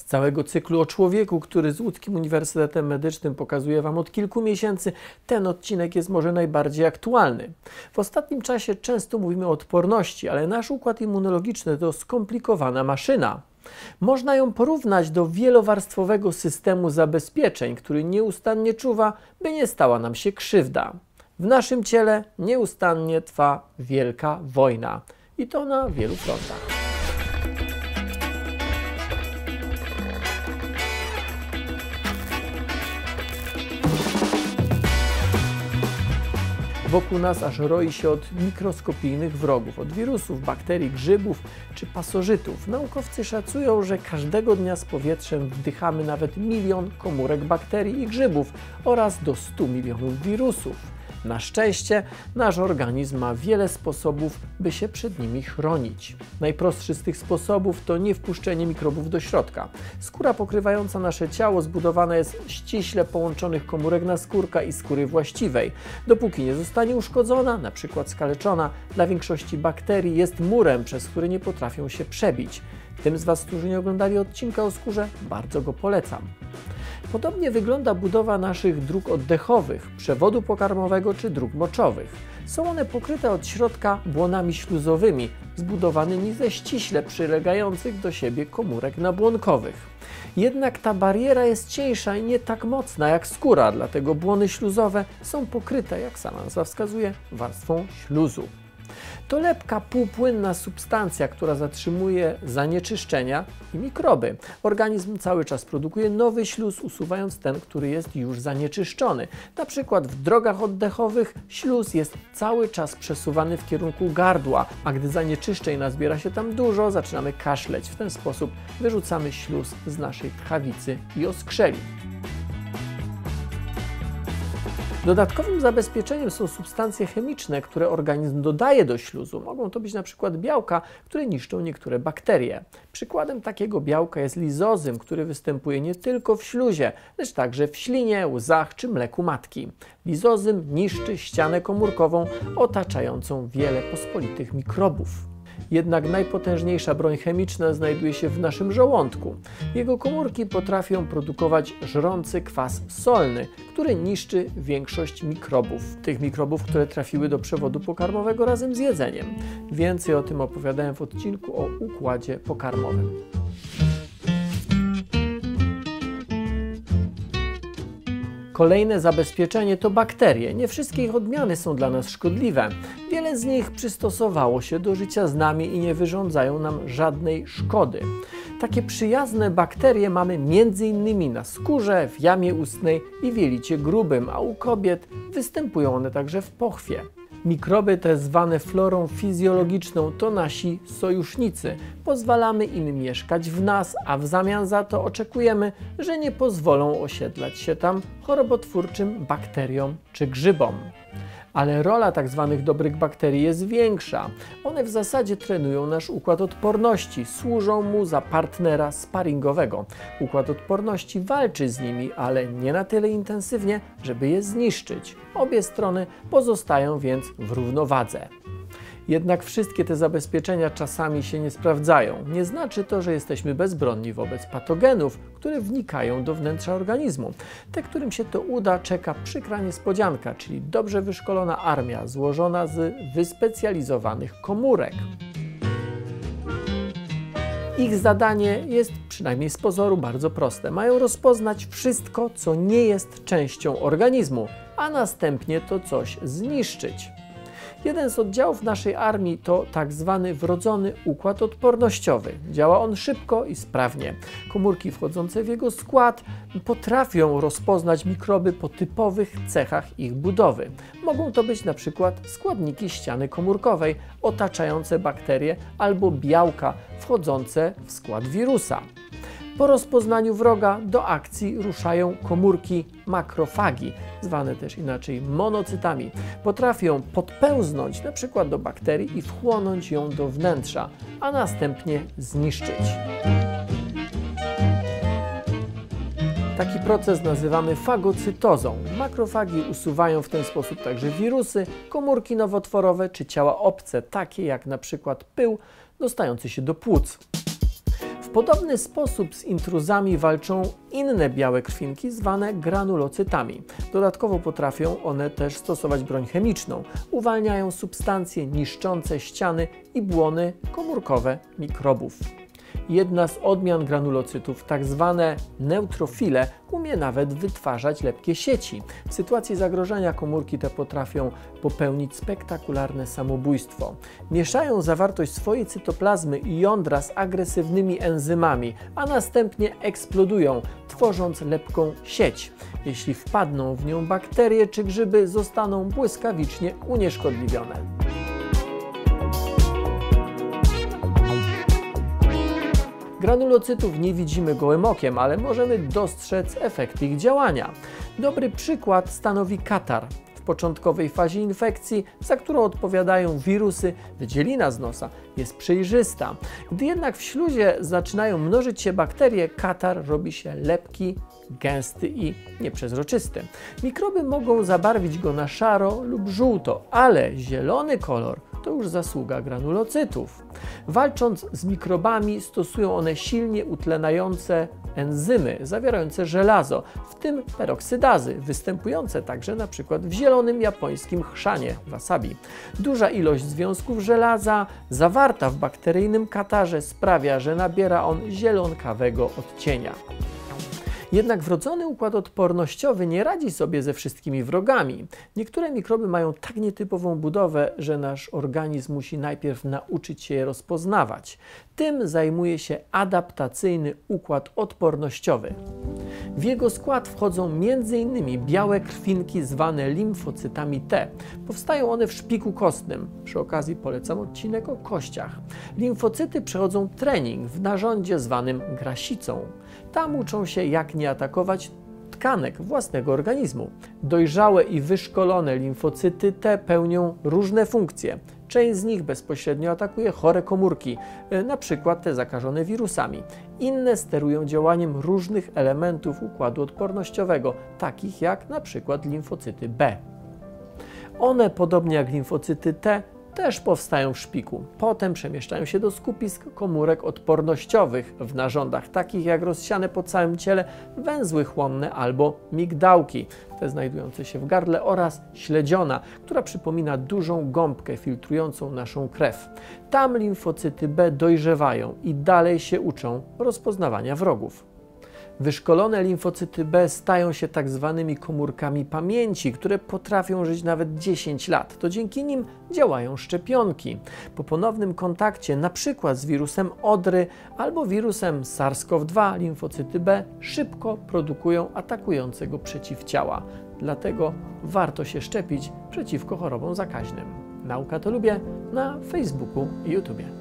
z całego cyklu o człowieku, który z Łódzkim Uniwersytetem Medycznym pokazuje Wam od kilku miesięcy, ten odcinek jest może najbardziej aktualny. W ostatnim czasie często mówimy o odporności, ale nasz układ immunologiczny to skomplikowana maszyna. Można ją porównać do wielowarstwowego systemu zabezpieczeń, który nieustannie czuwa, by nie stała nam się krzywda. W naszym ciele nieustannie trwa wielka wojna i to na wielu frontach. Wokół nas aż roi się od mikroskopijnych wrogów, od wirusów, bakterii, grzybów czy pasożytów. Naukowcy szacują, że każdego dnia z powietrzem wdychamy nawet milion komórek bakterii i grzybów oraz do 100 milionów wirusów. Na szczęście nasz organizm ma wiele sposobów, by się przed nimi chronić. Najprostszy z tych sposobów to niewpuszczenie mikrobów do środka. Skóra pokrywająca nasze ciało zbudowana jest ściśle połączonych komórek naskórka i skóry właściwej. Dopóki nie zostanie uszkodzona, na przykład skaleczona, dla większości bakterii jest murem, przez który nie potrafią się przebić. Tym z Was, którzy nie oglądali odcinka o skórze, bardzo go polecam. Podobnie wygląda budowa naszych dróg oddechowych, przewodu pokarmowego czy dróg moczowych. Są one pokryte od środka błonami śluzowymi, zbudowanymi ze ściśle przylegających do siebie komórek nabłonkowych. Jednak ta bariera jest cieńsza i nie tak mocna jak skóra, dlatego błony śluzowe są pokryte, jak sama nazwa wskazuje, warstwą śluzu. To lepka, półpłynna substancja, która zatrzymuje zanieczyszczenia i mikroby. Organizm cały czas produkuje nowy śluz, usuwając ten, który jest już zanieczyszczony. Na przykład w drogach oddechowych śluz jest cały czas przesuwany w kierunku gardła, a gdy zanieczyszczeń nazbiera się tam dużo, zaczynamy kaszleć. W ten sposób wyrzucamy śluz z naszej tchawicy i oskrzeli. Dodatkowym zabezpieczeniem są substancje chemiczne, które organizm dodaje do śluzu. Mogą to być na przykład białka, które niszczą niektóre bakterie. Przykładem takiego białka jest lizozym, który występuje nie tylko w śluzie, lecz także w ślinie, łzach czy mleku matki. Lizozym niszczy ścianę komórkową otaczającą wiele pospolitych mikrobów. Jednak najpotężniejsza broń chemiczna znajduje się w naszym żołądku. Jego komórki potrafią produkować żrący kwas solny, który niszczy większość mikrobów. Tych mikrobów, które trafiły do przewodu pokarmowego razem z jedzeniem. Więcej o tym opowiadałem w odcinku o układzie pokarmowym. Kolejne zabezpieczenie to bakterie. Nie wszystkie ich odmiany są dla nas szkodliwe. Wiele z nich przystosowało się do życia z nami i nie wyrządzają nam żadnej szkody. Takie przyjazne bakterie mamy m.in. na skórze, w jamie ustnej i w jelicie grubym, a u kobiet występują one także w pochwie. Mikroby te zwane florą fizjologiczną to nasi sojusznicy. Pozwalamy im mieszkać w nas, a w zamian za to oczekujemy, że nie pozwolą osiedlać się tam chorobotwórczym bakteriom czy grzybom ale rola tak zwanych dobrych bakterii jest większa. One w zasadzie trenują nasz układ odporności, służą mu za partnera sparingowego. Układ odporności walczy z nimi, ale nie na tyle intensywnie, żeby je zniszczyć. Obie strony pozostają więc w równowadze. Jednak wszystkie te zabezpieczenia czasami się nie sprawdzają. Nie znaczy to, że jesteśmy bezbronni wobec patogenów, które wnikają do wnętrza organizmu. Te, którym się to uda, czeka przykra niespodzianka, czyli dobrze wyszkolona armia złożona z wyspecjalizowanych komórek. Ich zadanie jest, przynajmniej z pozoru, bardzo proste. Mają rozpoznać wszystko, co nie jest częścią organizmu, a następnie to coś zniszczyć. Jeden z oddziałów naszej armii to tak zwany wrodzony układ odpornościowy. Działa on szybko i sprawnie. Komórki wchodzące w jego skład potrafią rozpoznać mikroby po typowych cechach ich budowy. Mogą to być na przykład składniki ściany komórkowej otaczające bakterie albo białka wchodzące w skład wirusa. Po rozpoznaniu wroga do akcji ruszają komórki makrofagi, zwane też inaczej monocytami. Potrafią podpełznąć np. do bakterii i wchłonąć ją do wnętrza, a następnie zniszczyć. Taki proces nazywamy fagocytozą. Makrofagi usuwają w ten sposób także wirusy, komórki nowotworowe czy ciała obce, takie jak na przykład pył dostający się do płuc podobny sposób z intruzami walczą inne białe krwinki zwane granulocytami. Dodatkowo potrafią one też stosować broń chemiczną. Uwalniają substancje niszczące ściany i błony komórkowe mikrobów. Jedna z odmian granulocytów, tak zwane neutrofile, umie nawet wytwarzać lepkie sieci. W sytuacji zagrożenia komórki te potrafią popełnić spektakularne samobójstwo. Mieszają zawartość swojej cytoplazmy i jądra z agresywnymi enzymami, a następnie eksplodują, tworząc lepką sieć. Jeśli wpadną w nią bakterie czy grzyby, zostaną błyskawicznie unieszkodliwione. Granulocytów nie widzimy gołym okiem, ale możemy dostrzec efekty ich działania. Dobry przykład stanowi katar. W początkowej fazie infekcji, za którą odpowiadają wirusy, wydzielina z nosa jest przejrzysta. Gdy jednak w śluzie zaczynają mnożyć się bakterie, katar robi się lepki, gęsty i nieprzezroczysty. Mikroby mogą zabarwić go na szaro lub żółto, ale zielony kolor to już zasługa granulocytów. Walcząc z mikrobami, stosują one silnie utlenające enzymy zawierające żelazo, w tym peroksydazy, występujące także przykład w zielonym japońskim chrzanie wasabi. Duża ilość związków żelaza zawarta w bakteryjnym katarze sprawia, że nabiera on zielonkawego odcienia. Jednak wrodzony układ odpornościowy nie radzi sobie ze wszystkimi wrogami. Niektóre mikroby mają tak nietypową budowę, że nasz organizm musi najpierw nauczyć się je rozpoznawać. Tym zajmuje się adaptacyjny układ odpornościowy. W jego skład wchodzą m.in. białe krwinki zwane limfocytami T. Powstają one w szpiku kostnym. Przy okazji polecam odcinek o kościach. Limfocyty przechodzą trening w narządzie zwanym grasicą. Tam uczą się, jak nie atakować tkanek własnego organizmu. Dojrzałe i wyszkolone limfocyty T pełnią różne funkcje. Część z nich bezpośrednio atakuje chore komórki, e, przykład te zakażone wirusami. Inne sterują działaniem różnych elementów układu odpornościowego, takich jak przykład limfocyty B. One, podobnie jak limfocyty T, też powstają w szpiku. Potem przemieszczają się do skupisk komórek odpornościowych w narządach, takich jak rozsiane po całym ciele węzły chłonne albo migdałki, te znajdujące się w gardle oraz śledziona, która przypomina dużą gąbkę filtrującą naszą krew. Tam limfocyty B dojrzewają i dalej się uczą rozpoznawania wrogów. Wyszkolone limfocyty B stają się tak zwanymi komórkami pamięci, które potrafią żyć nawet 10 lat. To dzięki nim działają szczepionki. Po ponownym kontakcie, np. z wirusem odry albo wirusem SARS-CoV-2, limfocyty B szybko produkują atakującego przeciwciała. Dlatego warto się szczepić przeciwko chorobom zakaźnym. Nauka to lubię na Facebooku i YouTubie.